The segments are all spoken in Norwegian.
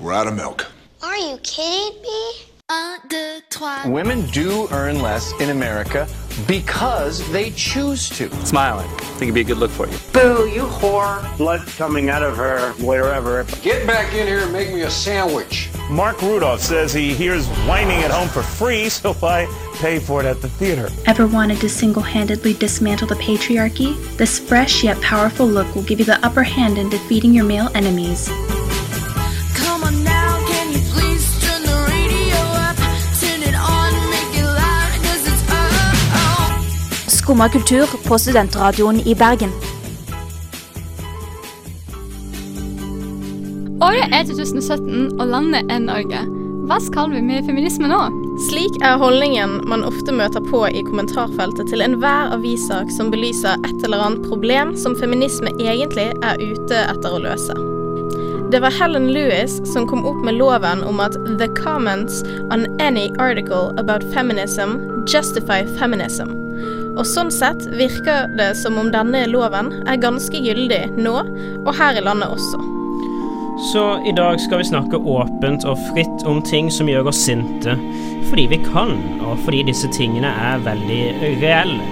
We're out of milk. Are you kidding me? Women do earn less in America because they choose to. Smiling. I think it'd be a good look for you. Boo, you whore. blood coming out of her wherever. Get back in here and make me a sandwich. Mark Rudolph says he hears whining at home for free, so why pay for it at the theater? Ever wanted to single handedly dismantle the patriarchy? This fresh yet powerful look will give you the upper hand in defeating your male enemies. Skumma kultur på studentradioen i Bergen. Året er 2017, og landet er Norge. Hva skal vi med feminisme nå? Slik er holdningen man ofte møter på i kommentarfeltet til enhver avissak som belyser et eller annet problem som feminisme egentlig er ute etter å løse. Det var Helen Lewis som kom opp med loven om at the comments on any article about feminism justify feminism. Og sånn sett virker det som om denne loven er ganske gyldig nå, og her i landet også. Så i dag skal vi snakke åpent og fritt om ting som gjør oss sinte, fordi vi kan, og fordi disse tingene er veldig reelle.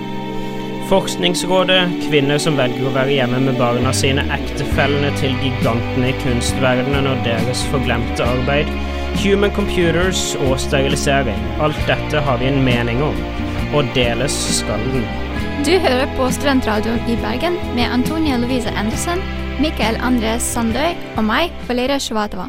Forskningsrådet, kvinner som velger å være hjemme med barna sine, ektefellene til gigantene i kunstverdenen og deres forglemte arbeid, human computers og sterilisering. Alt dette har vi en mening om, og deles skal den. Du hører på Studentradioen i Bergen med Antonia Louise Andersen, Mikael Andres Sandøy og meg, Valeria Sjovatova.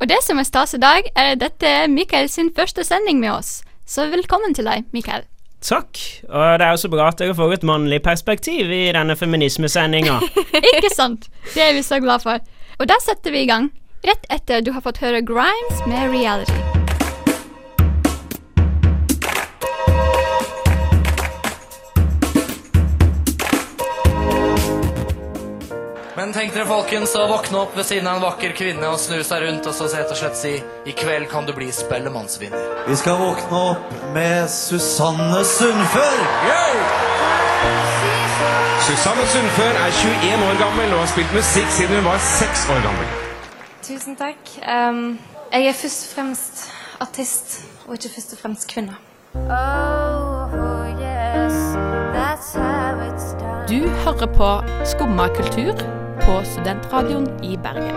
Og det som er stas i dag, er at dette er Mikael sin første sending med oss. Så velkommen til deg, Mikael. Takk, og det er jo så bra at dere får et mannlig perspektiv i denne feminismesendinga. Ikke sant? Det er vi så glad for. Og da setter vi i gang, rett etter du har fått høre Grimes med Reality. Men tenk dere folkens å våkne opp ved siden av en vakker kvinne og snu seg rundt og så rett og slett si i kveld kan du bli Spellemannsvinner. Vi skal våkne opp med Susanne Sundfør. Susanne Sundfør er 21 år gammel og har spilt musikk siden hun var 6 år gammel. Tusen takk. Um, jeg er først og fremst artist, og ikke først og fremst kvinne. Du hører på Skumma kultur på Studentradioen i Bergen.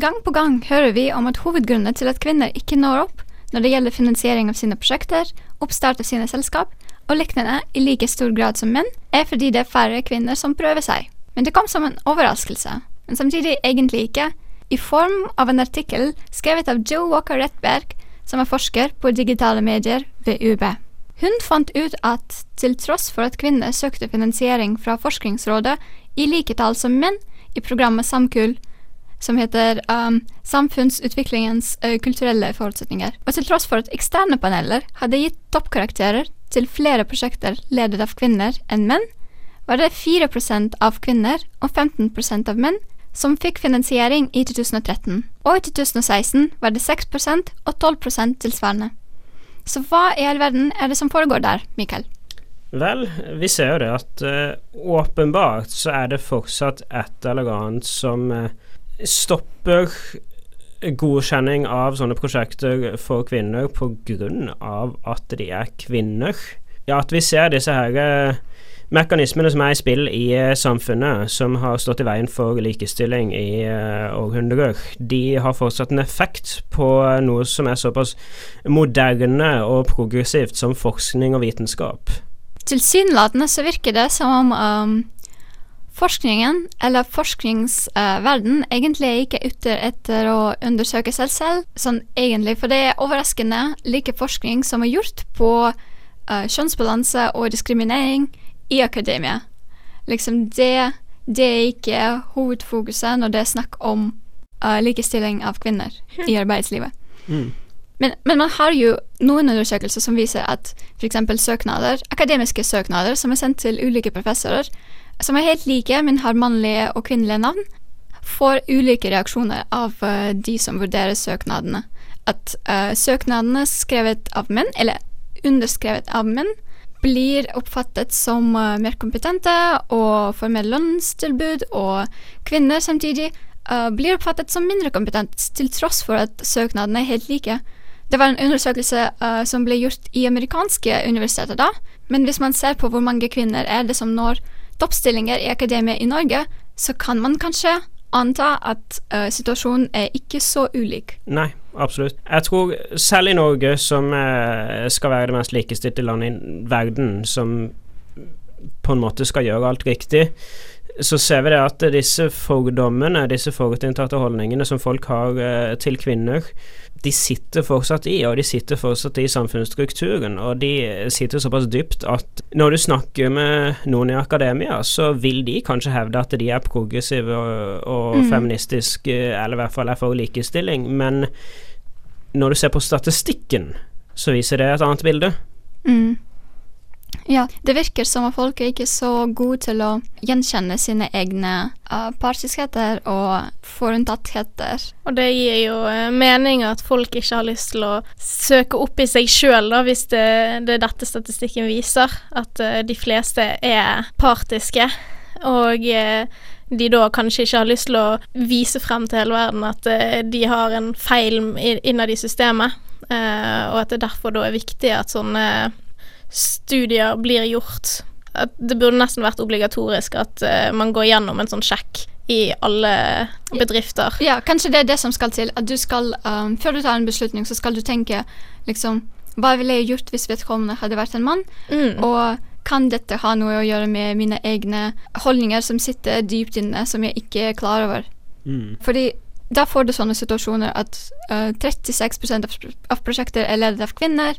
Gang på gang hører vi om at hovedgrunnene til at kvinner ikke når opp når det gjelder finansiering av sine prosjekter, oppstart av sine selskap og lignende i like stor grad som menn, er fordi det er færre kvinner som prøver seg. Men det kom som en overraskelse, men samtidig egentlig ikke, i form av en artikkel skrevet av Joe Walker Rettberg, som er forsker på digitale medier ved UB. Hun fant ut at til tross for at kvinner søkte finansiering fra Forskningsrådet i like tall som menn i programmet Samkull, som heter um, Samfunnsutviklingens kulturelle forutsetninger, og til tross for at eksterne paneler hadde gitt toppkarakterer til flere prosjekter ledet av kvinner enn menn, var det 4% av kvinner og 15% av menn som fikk finansiering i 2013, og i 2016 var det 6% og 12% tilsvarende. Så hva i all verden er det som foregår der, Mikael? Vel, vi ser jo det at uh, åpenbart så er det fortsatt et eller annet som uh, stopper godkjenning av sånne prosjekter for kvinner av at de er kvinner. Ja, at vi ser disse her uh, mekanismene som er i spill i samfunnet, som har stått i veien for likestilling i århundrer, de har fortsatt en effekt på noe som er såpass moderne og progressivt som forskning og vitenskap. Tilsynelatende så virker det som om um, forskningen, eller forskningsverden, uh, egentlig er ikke ute etter å undersøke seg selv, sånn egentlig, for det er overraskende like forskning som er gjort på uh, kjønnsbalanse og diskriminering i akademia. Liksom det, det er ikke hovedfokuset når det er snakk om uh, likestilling av kvinner i arbeidslivet. Mm. Men, men, man har jo noen undersøkelser som viser at f.eks. søknader, akademiske søknader som er sendt til ulike professorer, som er helt like, men har mannlige og kvinnelige navn, får ulike reaksjoner av uh, de som vurderer søknadene. At uh, søknadene skrevet av menn, eller underskrevet av menn, blir oppfattet som uh, mer kompetente og får mer lønnstilbud, og kvinner samtidig blir oppfattet som mindre kompetente, til tross for at søknadene er helt like. Det var en undersøkelse uh, som ble gjort i amerikanske universiteter da, men hvis man ser på hvor mange kvinner er det som når toppstillinger i akademia i Norge, så kan man kanskje anta at uh, situasjonen er ikke så ulik. Nei, absolutt. Jeg tror selv i Norge, som uh, skal være det mest likestilte landet i verden, som på en måte skal gjøre alt riktig, så ser vi det at disse fordommene, disse forutinntatte holdningene som folk har eh, til kvinner, de sitter fortsatt i, og de sitter fortsatt i samfunnsstrukturen, og de sitter såpass dypt at når du snakker med noen i akademia, så vil de kanskje hevde at de er progressive og, og Mm. feministiske, eller i hvert fall er for likestilling, men når du ser på statistikken, så viser det et annet bilde. Mm. Ja, det virker som at folk er ikke så gode til å gjenkjenne sine egne uh, partiskheter og foruntattheter. Og det gir jo uh, mening at folk ikke har lyst til å søke opp i seg sjøl, hvis det, det er dette statistikken viser. At uh, de fleste er partiske. Og eh, de da kanskje ikke har lyst til å vise frem til hele verden at eh, de har en feil innad i systemet. Eh, og at det derfor da er viktig at sånne studier blir gjort. At det burde nesten vært obligatorisk at eh, man går gjennom en sånn sjekk i alle bedrifter. Ja, kanskje det er det som skal til. At du skal, um, før du tar en beslutning, så skal du tenke liksom Hva ville jeg gjort hvis vedkommende hadde vært en mann? Mm. Og kan dette ha noe å gjøre med mine egne holdninger som sitter dypt inne, som jeg ikke er klar over? Fordi da får du sånne situasjoner at uh, 36 av, av prosjekter er ledet av kvinner,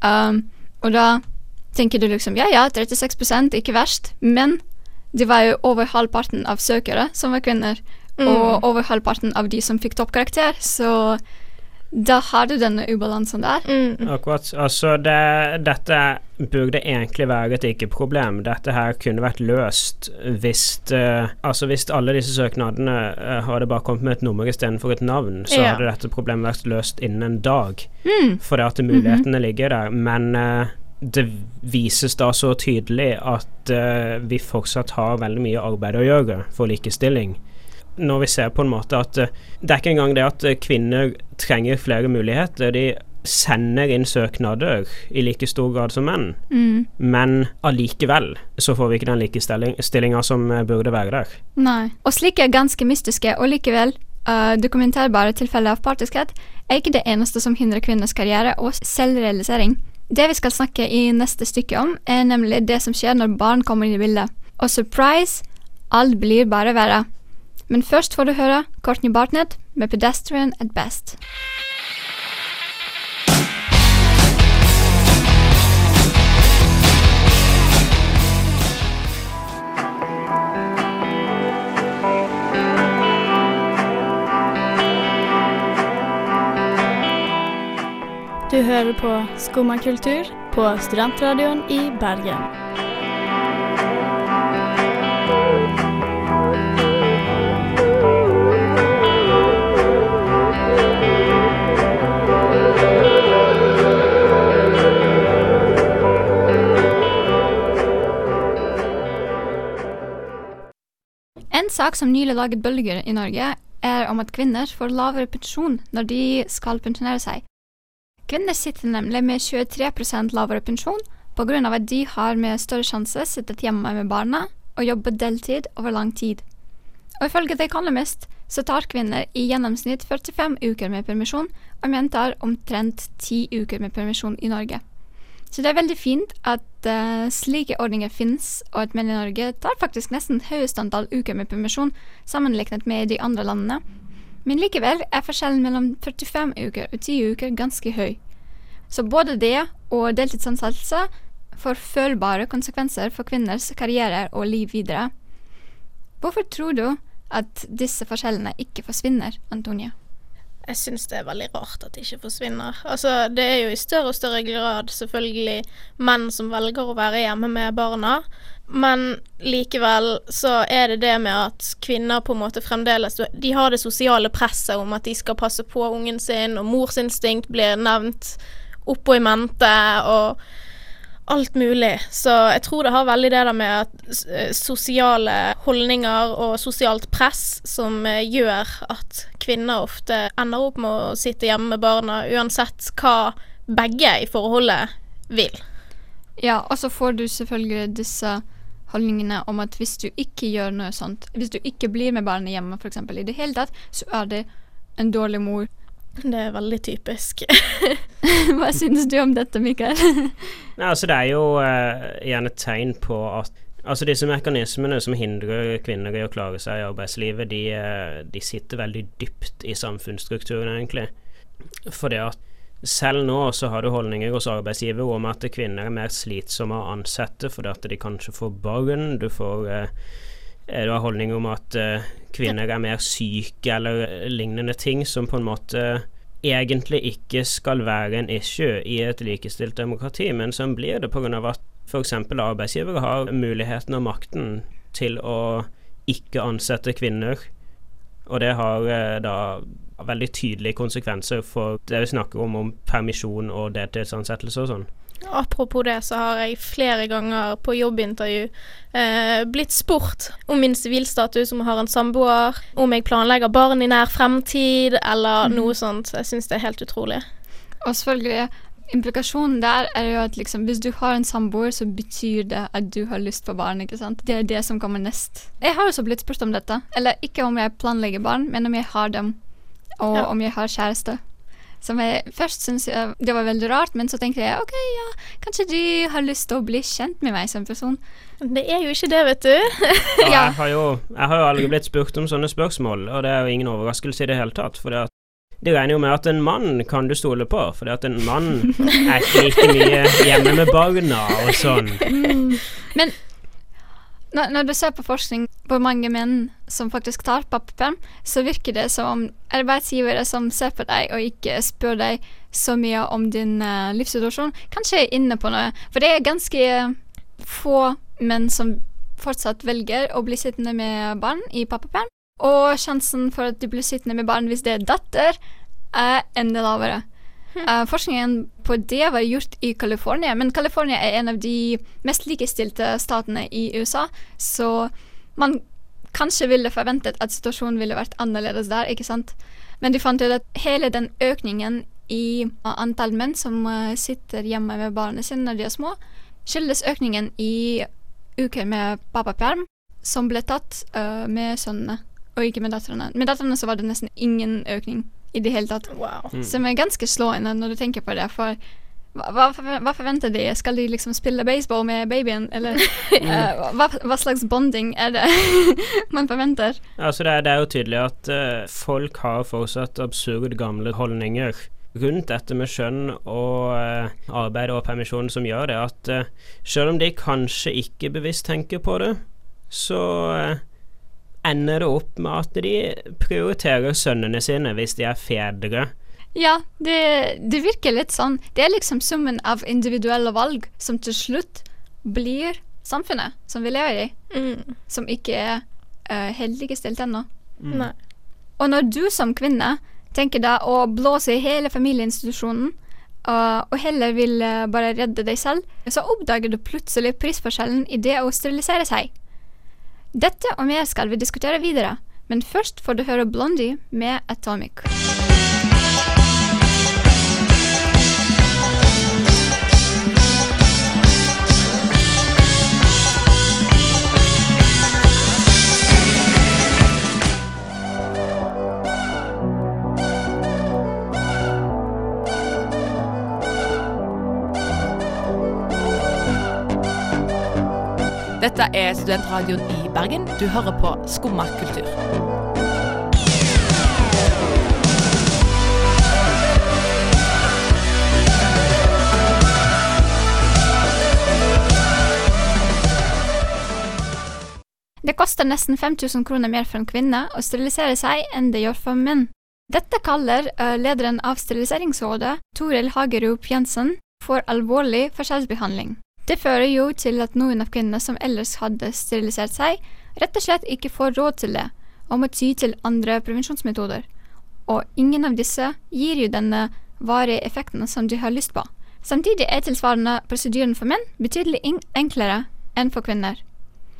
um, og da tenker du liksom ja ja, 36% ikke verst, men det var jo over halvparten av søkere som var kvinner, Mm. og over halvparten av de som fikk toppkarakter, så da har du denne ubalansen der. Akkurat. Altså, det, dette burde egentlig være et ikke-problem. Dette her kunne vært løst hvis uh, Altså, hvis alle disse søknadene uh, hadde bare kommet med et nummer istedenfor et navn, så Ja. hadde dette problemet vært løst innen en dag. Mm. For det at mulighetene ligger der. Men uh, det vises da så tydelig at vi fortsatt har veldig mye arbeid å gjøre for likestilling. Når vi ser på en måte at eh, det er ikke engang det at eh, kvinner trenger flere muligheter. De sender inn søknader i like stor grad som menn, Mm. men allikevel så får vi ikke den likestillinga som eh, burde være der. Nei. Og slike ganske mystiske og likevel uh, dokumenterbare tilfeller av partiskhet er ikke det eneste som hindrer kvinners karriere og selvrealisering. Det vi skal snakke i neste stykke om, er nemlig det som skjer når barn kommer inn i bildet. Og surprise, alt blir bare verre. Men først får du høre Courtney Bartnett med 'Pedestrian at Best'. Du hører på Skumma kultur på Studentradioen i Bergen. En sak som nylig laget bølger i Norge, er om at kvinner får lavere pensjon når de skal pensjonere seg. Kvinner sitter nemlig med 23% lavere pensjon pga. at de har med større sjanse sittet hjemme med barna og jobbet deltid over lang tid. Og ifølge The Economist så tar kvinner i gjennomsnitt 45 uker med permisjon, og menn tar omtrent 10 uker med permisjon i Norge. Så det er veldig fint at uh, slike ordninger finnes, og at menn i Norge tar faktisk nesten høyest antall uker med permisjon sammenlignet med de andre landene. Men likevel er forskjellen mellom 45 uker og 10 uker ganske høy. Så både det og deltidsansettelse får følbare konsekvenser for kvinners karriere og liv videre. Hvorfor tror du at disse forskjellene ikke forsvinner, Antonia? Jeg syns det er veldig rart at det ikke forsvinner. Altså, det er jo i større og større grad selvfølgelig menn som velger å være hjemme med barna, men likevel så er det det med at kvinner på en måte fremdeles De har det sosiale presset om at de skal passe på ungen sin, og morsinstinkt blir nevnt oppå i mente, og alt mulig. Så jeg tror det har veldig det der med at eh, sosiale holdninger og sosialt press som eh, gjør at kvinner ofte ender opp med å sitte hjemme med barna, uansett hva begge i forholdet vil. Ja, og så får du selvfølgelig disse holdningene om at hvis du ikke gjør noe sånt, hvis du ikke blir med barnet hjemme f.eks. i det hele tatt, så er det en dårlig mor. Det er veldig typisk. Hva synes du om dette, Mikael? Nei, altså Det er jo uh, gjerne et tegn på at Altså Disse mekanismene som hindrer kvinner i å klare seg i arbeidslivet, de, uh, de sitter veldig dypt i samfunnsstrukturen, egentlig. For det at selv nå så har du holdninger hos arbeidsgiver om at kvinner er mer slitsomme å ansette fordi at de kanskje får barn. Du får uh, du har holdning om at uh, kvinner er mer syke eller lignende ting som på en måte egentlig ikke skal være en issue i et likestilt demokrati, men som blir det pga. at f.eks. arbeidsgivere har muligheten og makten til å ikke ansette kvinner. Og det har uh, da veldig tydelige konsekvenser for det vi snakker om, om permisjon og deltidsansettelse og sånn. Apropos det, så har jeg flere ganger på jobbintervju eh, blitt spurt om min sivilstatus, om jeg har en samboer, om jeg planlegger barn i nær fremtid, eller Mhm. noe sånt. Jeg syns det er helt utrolig. Og selvfølgelig, implikasjonen der er jo at liksom, hvis du har en samboer, så betyr det at du har lyst på barn, ikke sant? Det er det som kommer nest. Jeg har også blitt spurt om dette. Eller ikke om jeg planlegger barn, men om jeg har dem, og Ja. om jeg har kjæreste. Som jeg først syntes det var veldig rart, men så tenkte jeg OK, ja, kanskje de har lyst til å bli kjent med meg som person. Det er jo ikke det, vet du. ja, jeg, har jo, jeg har jo aldri blitt spurt om sånne spørsmål, og det er jo ingen overraskelse i det hele tatt. For de regner jo med at en mann kan du stole på, for at en mann er ikke like mye hjemme med barna og sånn. Mm. Men når, når du ser på forskning på mange menn som faktisk tar pappaperm, så virker det som om arbeidsgivere som ser på deg og ikke spør deg så mye om din uh, livssituasjon, kanskje er inne på noe. For det er ganske få menn som fortsatt velger å bli sittende med barn i pappaperm. Og sjansen for at du blir sittende med barn hvis det er datter, er enda lavere. Eh, forskningen på det var gjort i California, men California er en av de mest likestilte statene i USA, så man kanskje ville forventet at situasjonen ville vært annerledes der, ikke sant? Men de fant ut at hele den økningen i uh, antall menn som uh, sitter hjemme med barna sine når de er små, skyldes økningen i uker med pappaperm som ble tatt uh, med sønnene, og ikke med datterne. Med datterne så var det nesten ingen økning i det hele tatt. Wow. Som er ganske slående når du tenker på det, for hva, hva, forventer de? Skal de liksom spille baseball med babyen, eller uh, hva, hva slags bonding er det man forventer? Altså det, er, det er jo tydelig at uh, folk har fortsatt absurd gamle holdninger rundt dette med skjønn og uh, arbeid og permisjon som gjør det at selv om de kanskje ikke bevisst tenker på det, så ender det opp med at de prioriterer sønnene sine hvis de er fedre. Ja, det, det virker litt sånn. Det er liksom summen av individuelle valg som til slutt blir samfunnet som vi lever i, Mm. som ikke er uh, helt likestilt ennå. Mm. Og når du som kvinne tenker da å blåse i hele familieinstitusjonen, uh, og heller vil uh, bare redde deg selv, så oppdager du plutselig prisforskjellen i det å sterilisere seg. Dette og mer skal vi diskutere videre, men først får du høre Blondie med Atomic. Dette er Studentradioen i Bergen. Du hører på Skumma kultur. Det koster nesten 5000 kroner mer for en kvinne å sterilisere seg enn det gjør for menn. Dette kaller lederen av Steriliseringsrådet, Toril Hagerup Jensen, for alvorlig forskjellsbehandling. Det fører jo til at noen av kvinnene som ellers hadde sterilisert seg, rett og slett ikke får råd til det, og må ty til andre prevensjonsmetoder. Og ingen av disse gir jo denne varige effekten som de har lyst på. Samtidig er tilsvarende prosedyren for menn betydelig enklere enn for kvinner.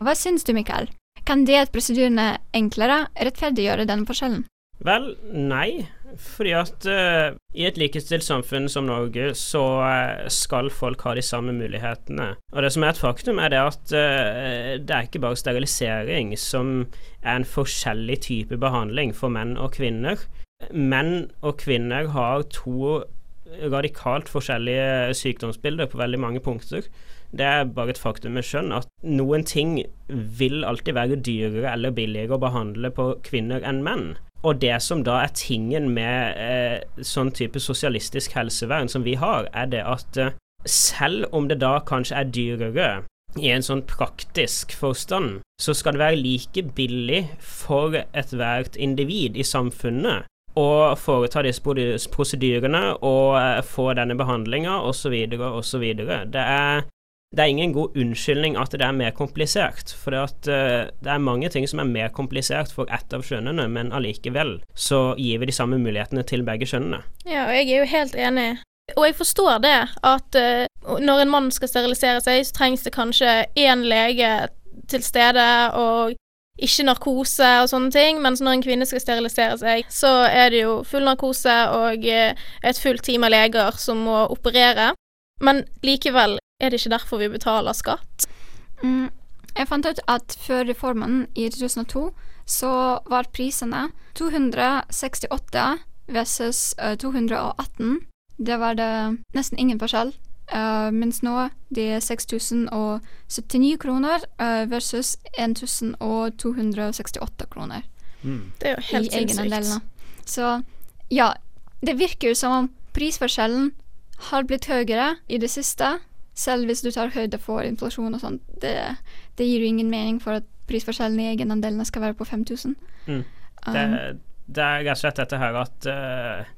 Hva syns du, Mikael? Kan det at prosedyrene er enklere, rettferdiggjøre denne forskjellen? Vel, nei. Fordi at uh, i et likestilt samfunn som Norge, så uh, skal folk ha de samme mulighetene. Og det som er et faktum, er det at uh, det er ikke bare sterilisering som er en forskjellig type behandling for menn og kvinner. Menn og kvinner har to radikalt forskjellige sykdomsbilder på veldig mange punkter. Det er bare et faktum med skjønn at noen ting vil alltid være dyrere eller billigere å behandle på kvinner enn menn. Og det som da er tingen med eh, sånn type sosialistisk helsevern som vi har, er det at eh, selv om det da kanskje er dyrere i en sånn praktisk forstand, så skal det være like billig for ethvert individ i samfunnet å foreta disse prosedyrene og eh, få denne behandlinga osv. osv. Det er det er ingen god unnskyldning at det er mer komplisert, for det, at, uh, det er mange ting som er mer komplisert for ett av kjønnene, men allikevel så gir vi de samme mulighetene til begge kjønnene. Ja, og jeg er jo helt enig. Og jeg forstår det, at uh, når en mann skal sterilisere seg, så trengs det kanskje én lege til stede, og ikke narkose og sånne ting, mens når en kvinne skal sterilisere seg, så er det jo full narkose og eh, et fullt team av leger som må operere. Men likevel er det ikke derfor vi betaler skatt. Mm, jeg fant ut at før reformen i 2002 så var prisene 268 versus eh, 218. Det var det nesten ingen forskjell. Uh, mens nå det er 6079 kroner uh, versus 1268 kroner Det er jo helt sinnssykt. Så ja, det virker jo som om prisforskjellen har blitt høyere i det siste, selv hvis du tar høyde for inflasjon og sånt. Det, det gir jo ingen mening for at prisforskjellen i egenandelene skal være på 5000. Mm. Det, det er rett og slett dette her at uh,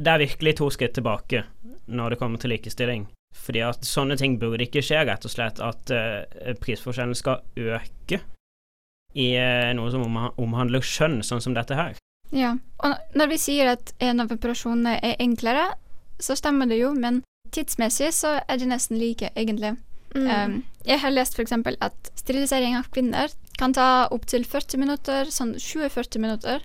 det er virkelig to skritt tilbake når det kommer til likestilling. Fordi at sånne ting burde ikke skje, rett og slett at uh, prisforskjellen skal øke i uh, noe som omhandler skjønn, sånn som dette her. Ja, og når vi sier at en av operasjonene er enklere, så stemmer det jo, men tidsmessig så er de nesten like, egentlig. Mm. Um, jeg har lest f.eks. at sterilisering av kvinner kan ta opptil 40 minutter, sånn 20-40 minutter,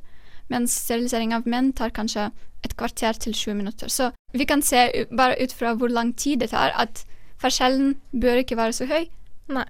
mens sterilisering av menn tar kanskje et kvarter til 20 minutter. Så vi kan se bare ut fra hvor lang tid det tar, at forskjellen bør ikke være så høy. Nei,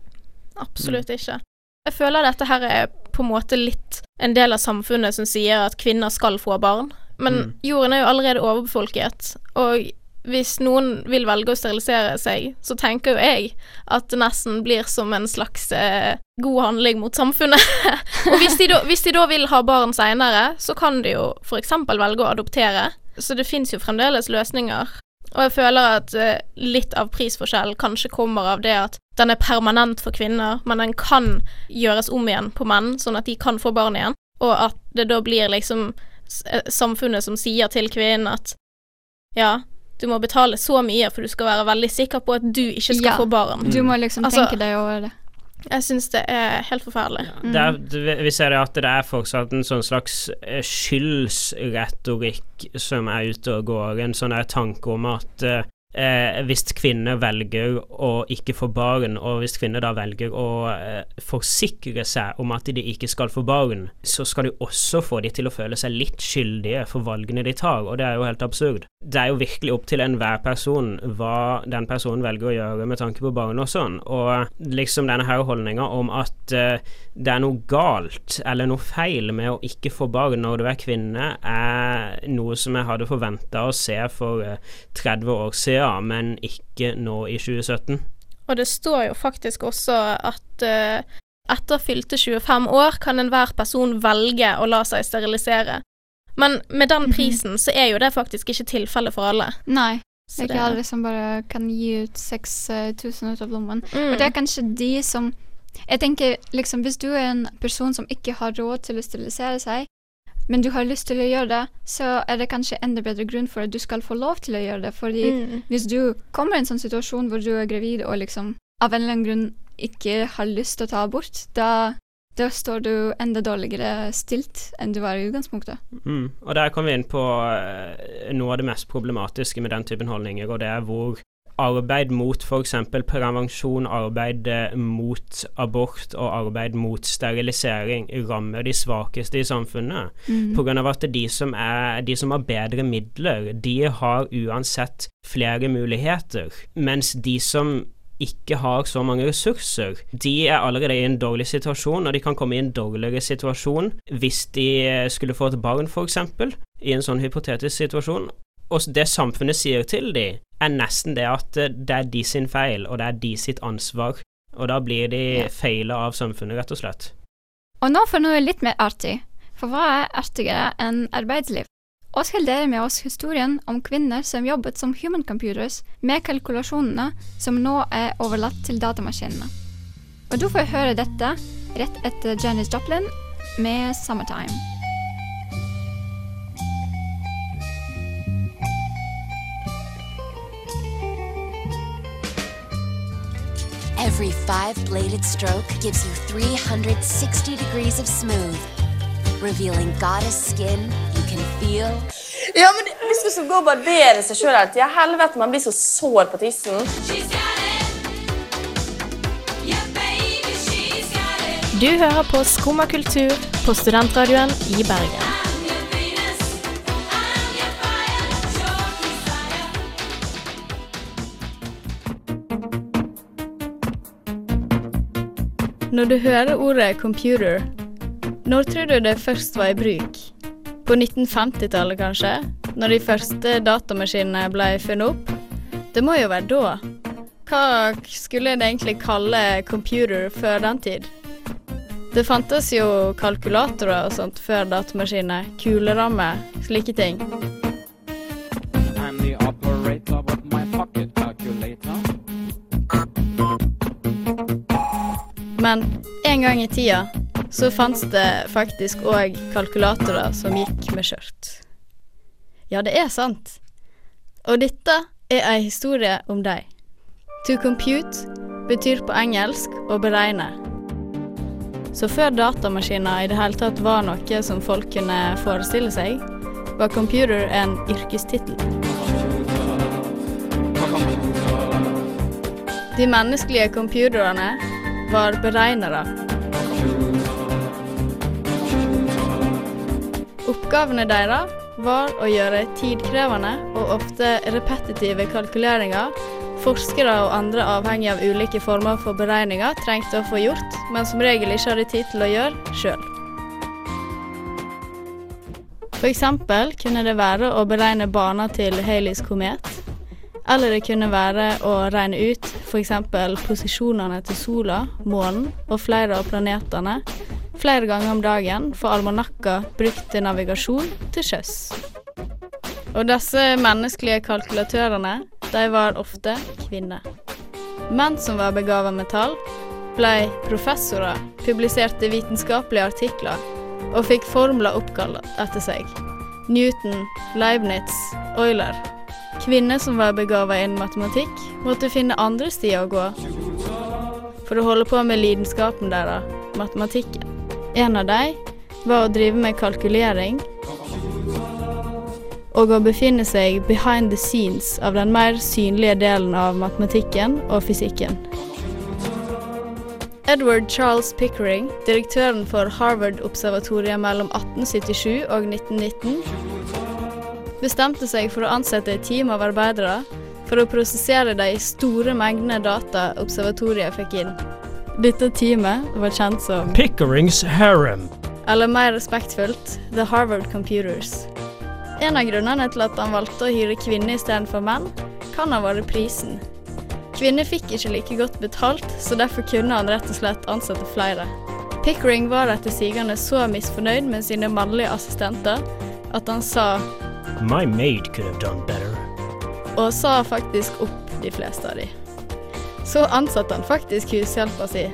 absolutt ikke. Jeg føler dette her er på en måte litt en del av samfunnet som sier at kvinner skal få barn. Men Mm. jorden er jo allerede overbefolket, og hvis noen vil velge å sterilisere seg, så tenker jo jeg at det nesten blir som en slags eh, god handling mot samfunnet. og hvis de, da, hvis de da vil ha barn seinere, så kan de jo f.eks. velge å adoptere. Så det fins jo fremdeles løsninger. Og jeg føler at eh, litt av prisforskjellen kanskje kommer av det at den er permanent for kvinner, men den kan gjøres om igjen på menn, sånn at de kan få barn igjen. Og at det da blir liksom eh, samfunnet som sier til kvinnen at ja, du må betale så mye, for du skal være veldig sikker på at du ikke skal Ja, få barn. Du må liksom Altså, tenke deg over det. Jeg syns det er helt forferdelig. Det er, vi ser det at det er fortsatt en sånn slags eh, skyldsretorikk som er ute og går. En sånn tanke om at eh, eh, hvis kvinner velger å ikke få barn, og hvis kvinner da velger å eh, forsikre seg om at de ikke skal få barn, så skal du også få de til å føle seg litt skyldige for valgene de tar, og det er jo helt absurd. Det er jo virkelig opp til enhver person hva den personen velger å gjøre med tanke på barn og sånn, og liksom denne her holdninga om at eh, det er noe galt eller noe feil med å ikke få barn når du er kvinne, er noe som jeg hadde forventa å se for eh, 30 år siden, men ikke nå i 2017. Og det står jo faktisk også at uh, etter fylte 25 år kan enhver person velge å la seg sterilisere. Men med den prisen så er jo det faktisk ikke tilfellet for alle. Nei. Så Det er det- ikke alle som bare kan gi ut 6000 ut av lommen. Mm. Og det er kanskje de som Jeg tenker liksom hvis du er en person som ikke har råd til å sterilisere seg, men du har lyst til å gjøre det, så er det kanskje enda bedre grunn for at du skal få lov til å gjøre det. Fordi Mm. hvis du kommer i en sånn situasjon hvor du er gravid og liksom av en eller annen grunn ikke har lyst til å ta abort, da, da står du enda dårligere stilt enn du var i utgangspunktet. Mm. Og der kommer vi inn på eh, noe av det mest problematiske med den typen holdninger, og det er hvor arbeid mot f.eks. prevensjon, arbeid eh, mot abort og arbeid mot sterilisering rammer de svakeste i samfunnet. Mm. Av at de som, er, de som har bedre midler, de har uansett flere muligheter, mens de som ikke har så mange ressurser, de er allerede i en dårlig situasjon, og de kan komme i en dårligere situasjon hvis de skulle få et barn, f.eks., i en sånn hypotetisk situasjon. Og det samfunnet sier til de, er nesten det at det er de sin feil, og det er de sitt ansvar. Og da blir de feila av samfunnet, rett og slett. Og nå for noe litt mer artig. For hva er artigere enn arbeidsliv? Oskar deler med oss historien om kvinner som jobbet som human computers med kalkulasjonene som nå er overlatt til datamaskinene. Og du får høre dette rett etter Janis Joplin med 'Summertime'. Every five bladed stroke gives you 360 degrees of smooth, revealing goddess skin you can feel. Ja, men det- Hvis du skal gå og barbere seg sjøl hele tida, helvete, man blir så sår på tissen. Du hører på Skumma kultur på studentradioen i Bergen. Når du hører ordet computer, når tror du det først var i bruk? På 1950-tallet kanskje? Når de første datamaskinene ble funnet opp? Det må jo være da. Hva skulle en egentlig kalle computer før den tid? Det fantes jo kalkulatorer og sånt før datamaskiner, kulerammer, slike ting. I'm the operator with my pocket Men en gang i tida så fantes det faktisk òg kalkulatorer som gikk med skjørt. Ja, det er sant. Og dette er ei historie om deg. To compute betyr på engelsk å beregne. Så før datamaskiner i det hele tatt var noe som folk kunne forestille seg, var computer en yrkestittel. De menneskelige computerne var beregnere. Oppgavene deres var å gjøre tidkrevende og ofte repetitive kalkuleringer forskere og andre avhengig av ulike former for beregninger trengte å få gjort, men som regel ikke hadde tid til å gjøre sjøl. Eksempel kunne det være å beregne bana til Haleys komet, eller det kunne være å regne ut f.eks. posisjonene til sola, månen og flere av planetene flere ganger om dagen for almanakker brukt til navigasjon til sjøs. Og disse menneskelige kalkulatørene, de var ofte kvinner. Menn som var begava med tall, ble professorer, publiserte vitenskapelige artikler og fikk formler oppkalt etter seg. Newton, Leibniz, Euler. Kvinner som var begava innen matematikk, måtte finne andre stier å gå for å holde på med lidenskapen deres, matematikken. En av dem var å drive med kalkulering og å befinne seg behind the scenes av den mer synlige delen av matematikken og fysikken. Edward Charles Pickering, direktøren for Harvard-observatoriet mellom 1877 og 1919, bestemte seg for å ansette et team av arbeidere for å prosessere de store mengdene data observatoriet fikk inn. Dette teamet var kjent som Pickerings harem. eller mer respektfullt, The Harvard Computers. En av grunnene til at han valgte å hyre kvinner istedenfor menn, kan ha vært prisen. Kvinner fikk ikke like godt betalt, så derfor kunne han rett og slett ansette flere. Pickering var etter sigende så misfornøyd med sine mannlige assistenter at han sa, My maid could have done better. og sa faktisk opp de fleste av de. Så ansatte han faktisk hushjelpa si.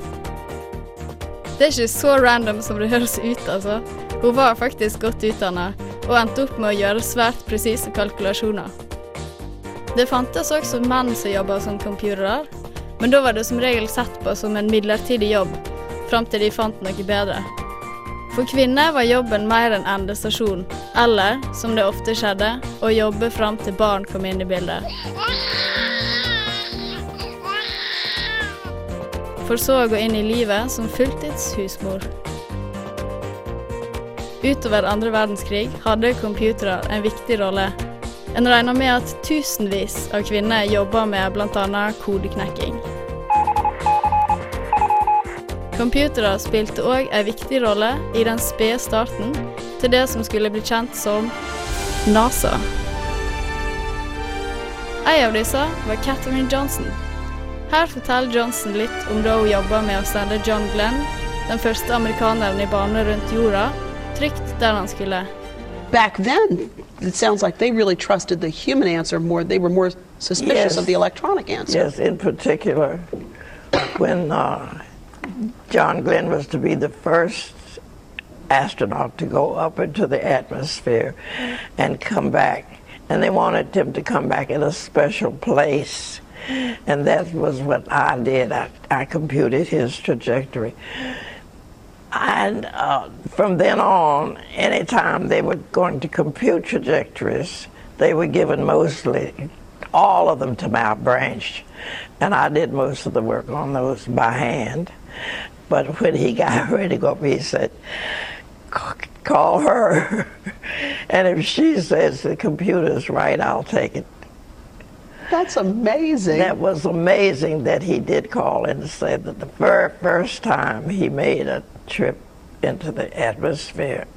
Det er ikke så random som det høres ut, altså. Hun var faktisk godt utdanna og endte opp med å gjøre svært presise kalkulasjoner. Det fantes også menn som jobba som computere, men da var det som regel sett på som en midlertidig jobb, fram til de fant noe bedre. For kvinner var jobben mer enn endestasjon, eller, som det ofte skjedde, å jobbe fram til barn kom inn i bildet. For så å gå inn i livet som fulltids husmor. Utover andre verdenskrig hadde computere en viktig rolle. En regner med at tusenvis av kvinner jobber med bl.a. kodeknekking. Computere spilte òg en viktig rolle i den spede starten til det som skulle bli kjent som NASA. En av disse var Catherine Johnson. Her forteller Johnson litt om da hun jobba med å sende John Glenn, den første amerikaneren i bane rundt jorda, trygt der han skulle. Back then, it sounds like they really trusted the human answer more. They were more suspicious Yes. of the electronic answer. Yes, in particular, when uh, John Glenn was to be the first astronaut to go up into the atmosphere and come back. And they wanted him to come back in a special place. And that was what I did. I, I computed his trajectory. And uh, from then on, anytime they were going to compute trajectories, they were given mostly all of them to my branch. And I did most of the work on those by hand. But when he got ready to go up, he said, call her. and if she says the computer's right, I'll take it. That's amazing. That was amazing that he did call and say that the very first time he made a trip into the atmosphere,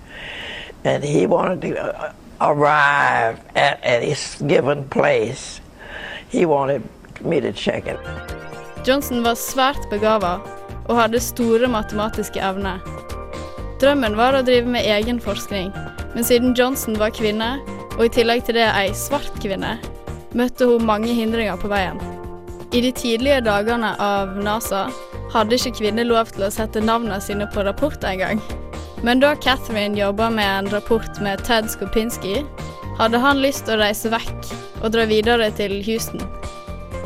and he wanted to uh, arrive at, at his given place, he wanted me to check it. Johnson var svært begava og hadde store matematiske evner. Drømmen var å drive med egen forskning, men siden Johnson var kvinne, og i tillegg til det ei svart kvinne, møtte hun mange hindringer på veien. I de tidlige dagene av NASA hadde ikke kvinner lov til å sette navnene sine på rapport engang. Men da Catherine jobba med en rapport med Ted Skopinski, hadde han lyst til å reise vekk og dra videre til Houston.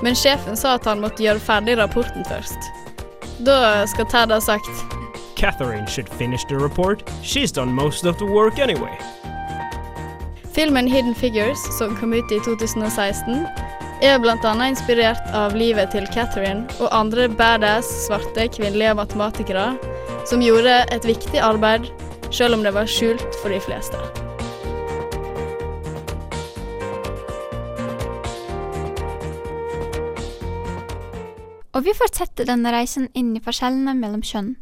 Men sjefen sa at han måtte gjøre ferdig rapporten først. Da skal Ted ha sagt Catherine should finish the report. She's done most of the work anyway. Filmen Hidden Figures, som kom ut i 2016, er bl.a. inspirert av livet til Catherine og andre badass svarte kvinnelige matematikere som gjorde et viktig arbeid, selv om det var skjult for de fleste. Og vi fortsetter denne reisen inn i forskjellene mellom kjønn.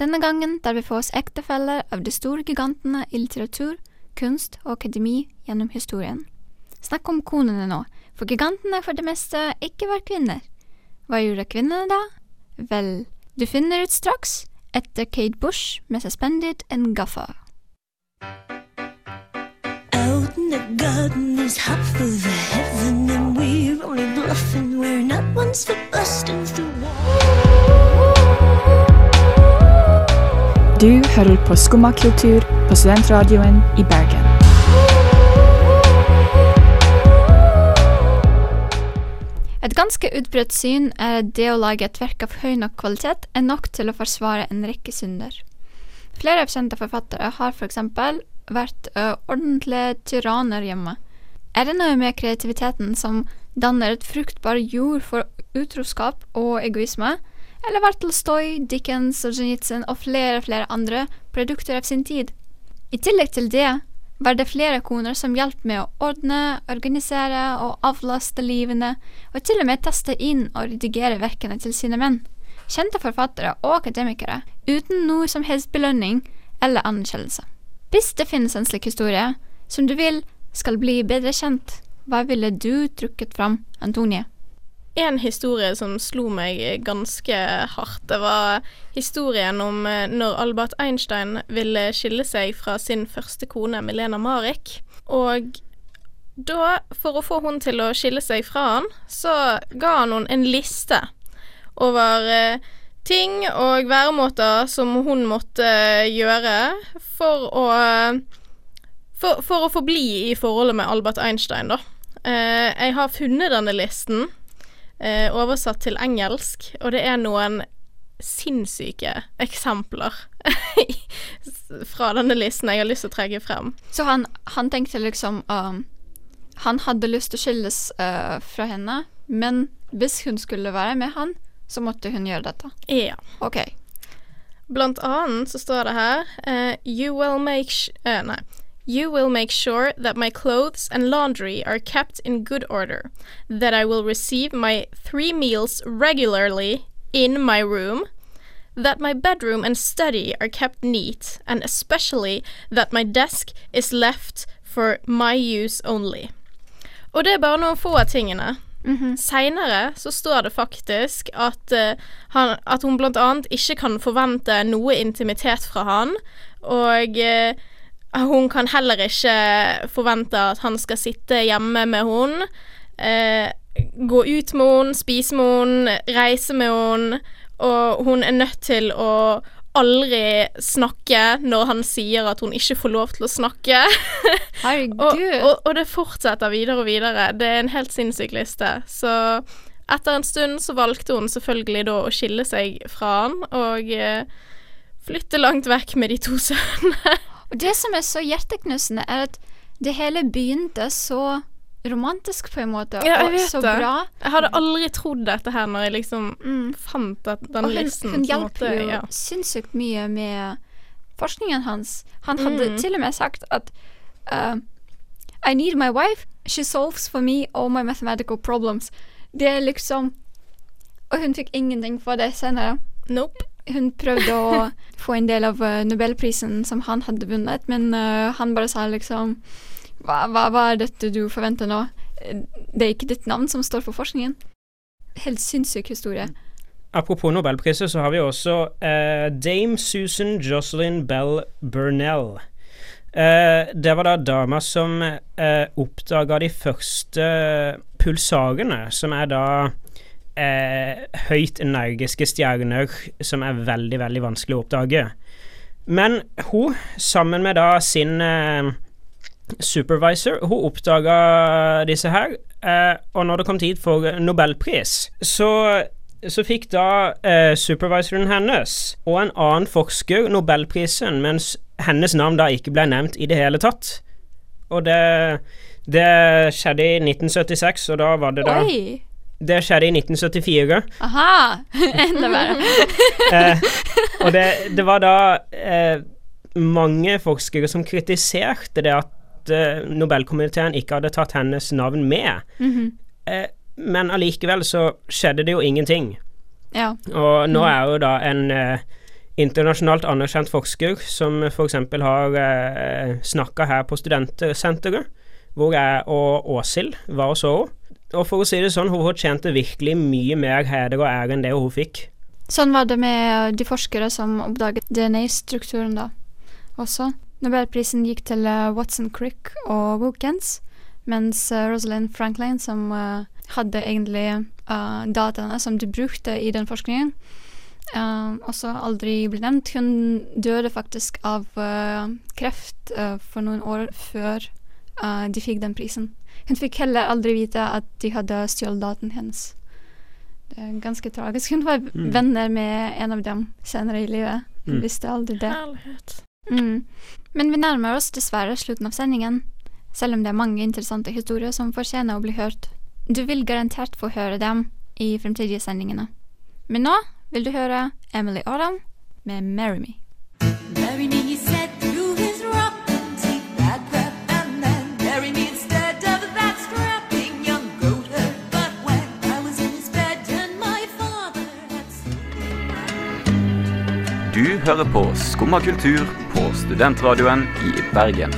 Denne gangen der vi får oss ektefeller av de store gigantene i litteratur, kunst og akademi gjennom historien. Snakk om konene nå, for gigantene for det meste ikke var kvinner. Hva gjorde kvinnene da? Vel, du finner ut straks etter Kate Bush med Suspended and Gaffa. The garden is half of the heaven, and we're only bluffing. We're not ones for busting through Du hører på Skumma kultur på studentradioen i Bergen. Et ganske utbredt syn er at det å lage et verk av høy nok kvalitet er nok til å forsvare en rekke synder. Flere kjente forfattere har for eksempel vært ordentlige tyranner hjemme. Er det noe med kreativiteten som danner et fruktbar jord for utroskap og egoisme, eller var Tolstoy, Dickens, Solzjenitsyn og flere, flere andre produkter av sin tid? I tillegg til det var det flere koner som hjalp med å ordne, organisere og avlaste livene, og til og med taste inn og redigere verkene til sine menn. Kjente forfattere og akademikere, uten noe som helst belønning eller anerkjennelse. Hvis det finnes en slik historie, som du vil skal bli bedre kjent, hva ville du trukket fram, Antonie? En historie som slo meg ganske hardt, det var historien om eh, når Albert Einstein ville skille seg fra sin første kone Milena Marek. Og da, for å få hun til å skille seg fra han, så ga han henne en liste over eh, ting og væremåter som hun måtte eh, gjøre for å for, for å forbli i forholdet med Albert Einstein, da. Eh, jeg har funnet denne listen, eh, oversatt til engelsk, og det er noen sinnssyke eksempler fra denne listen jeg har lyst til å trekke frem. Så han, han tenkte liksom um, Han hadde lyst til å skilles uh, fra henne, men hvis hun skulle være med han, så måtte hun gjøre dette. Ja. Ok. Blant annet så står det her uh, You will make eh, Nei. You will make sure that my clothes and laundry are kept in good order, that I will receive my three meals regularly in my room, that my bedroom and study are kept neat, and especially that my desk is left for my use only. Og det er bare noen få av tingene. Seinere så står det faktisk at, uh, han, at hun blant annet ikke kan forvente noe intimitet fra han, og uh, hun kan heller ikke forvente at han skal sitte hjemme med hun, uh, gå ut med hun, spise med hun, reise med hun, og hun er nødt til å aldri snakke når han sier at hun ikke får lov til å snakke. Herregud. og, og, og det fortsetter videre og videre. Det er en helt sinnssyk liste. Så etter en stund så valgte hun selvfølgelig da å skille seg fra han og eh, flytte langt vekk med de to sønnene. Og det som er så hjerteknusende, er at det hele begynte så romantisk på en måte, Ja, jeg og vet så det. bra. Jeg hadde aldri trodd dette her når jeg liksom fant at den og hun, listen. hun hjalp jo ja. sinnssykt mye med forskningen hans. Han hadde Mm. til og med sagt at uh, I need my wife, she solves for me all my mathematical problems. Det er liksom Og hun fikk ingenting for det senere. Nope. Hun prøvde å få en del av uh, Nobelprisen som han hadde vunnet, men uh, han bare sa liksom hva, hva, hva er dette du forventer nå? Eh, Det er ikke ditt navn som står for forskningen. Helt sinnssyk historie. Apropos nobelpriser, så har vi også eh, Dame Susan Jocelyn Bell Burnell. Eh, det var da dama som eh, oppdaga de første pulsarene, som er da eh, høyt energiske stjerner som er veldig, veldig vanskelig å oppdage. Men hun, sammen med da sin eh, supervisor, hun oppdaga disse her, eh, og når det kom tid for nobelpris, så så fikk da eh, supervisoren hennes og en annen forsker nobelprisen, mens hennes navn da ikke ble nevnt i det hele tatt. Og det, det skjedde i 1976, og da var det da Oi! Det skjedde i 1974. Aha! Enda verre. eh, og det, det var da eh, mange forskere som kritiserte det at eh, Nobelkomiteen ikke hadde tatt hennes navn med. Mhm. eh, men allikevel så skjedde det jo ingenting. Ja. Og nå Mhm. er jo da en eh, internasjonalt anerkjent forsker som f.eks. har eh, snakka her på Studentsenteret, hvor jeg og Åshild var og så henne. Og for å si det sånn, hun fortjente virkelig mye mer heder og ære enn det hun fikk. Sånn var det med de forskere som oppdaget DNA-strukturen da også. Nobelprisen gikk til eh, Watson Crick og Wilkins, mens uh, Rosalind Franklin, som eh, hadde egentlig eh, dataene som de brukte i den forskningen, Uh, også aldri ble nevnt. Hun døde faktisk av uh, kreft uh, for noen år før eh, de fikk den prisen. Hun fikk heller aldri vite at de hadde stjålet daten hennes. Det er ganske tragisk. Hun var Mm. venner med en av dem senere i livet. Hun Mm. visste aldri det. Herlighet. Mm. Men vi nærmer oss dessverre slutten av sendingen, selv om det er mange interessante historier som fortjener å bli hørt. Du vil garantert få høre dem i fremtidige sendingene. Men nå vil du høre Emily Adam med 'Marry Me'. Marry me, he said hører på Skumma kultur på studentradioen i Bergen.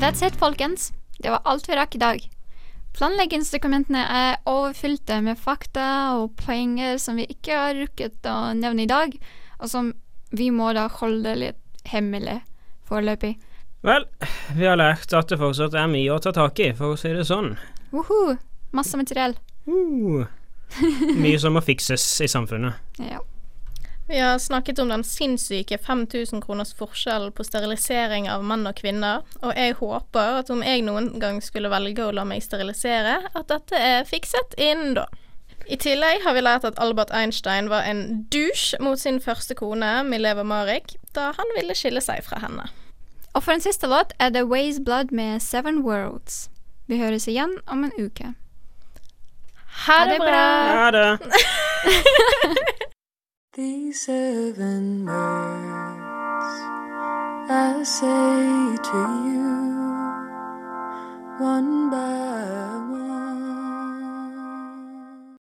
That's it, folkens. Det var alt vi rakk i dag. Planleggingsdokumentene er overfylte med fakta og poenger som vi ikke har rukket å nevne i dag, og som vi må da holde litt hemmelig foreløpig. Vel, vi har lært at det fortsatt er mye å ta tak i, for å si det sånn. Woho! Masse materiell. Uh, mye som må fikses i samfunnet. Ja. Vi har snakket om den sinnssyke 5000 kroners forskjellen på sterilisering av menn og kvinner, og jeg håper at om jeg noen gang skulle velge å la meg sterilisere, at dette er fikset innen da. I tillegg har vi lært at Albert Einstein var en douche mot sin første kone, Mileva Marik, da han ville skille seg fra henne. Og for en siste låt er det Ways Blood med Seven Worlds. Vi høres igjen om en uke. Ha det bra. Ha det. These seven words I say to you, one by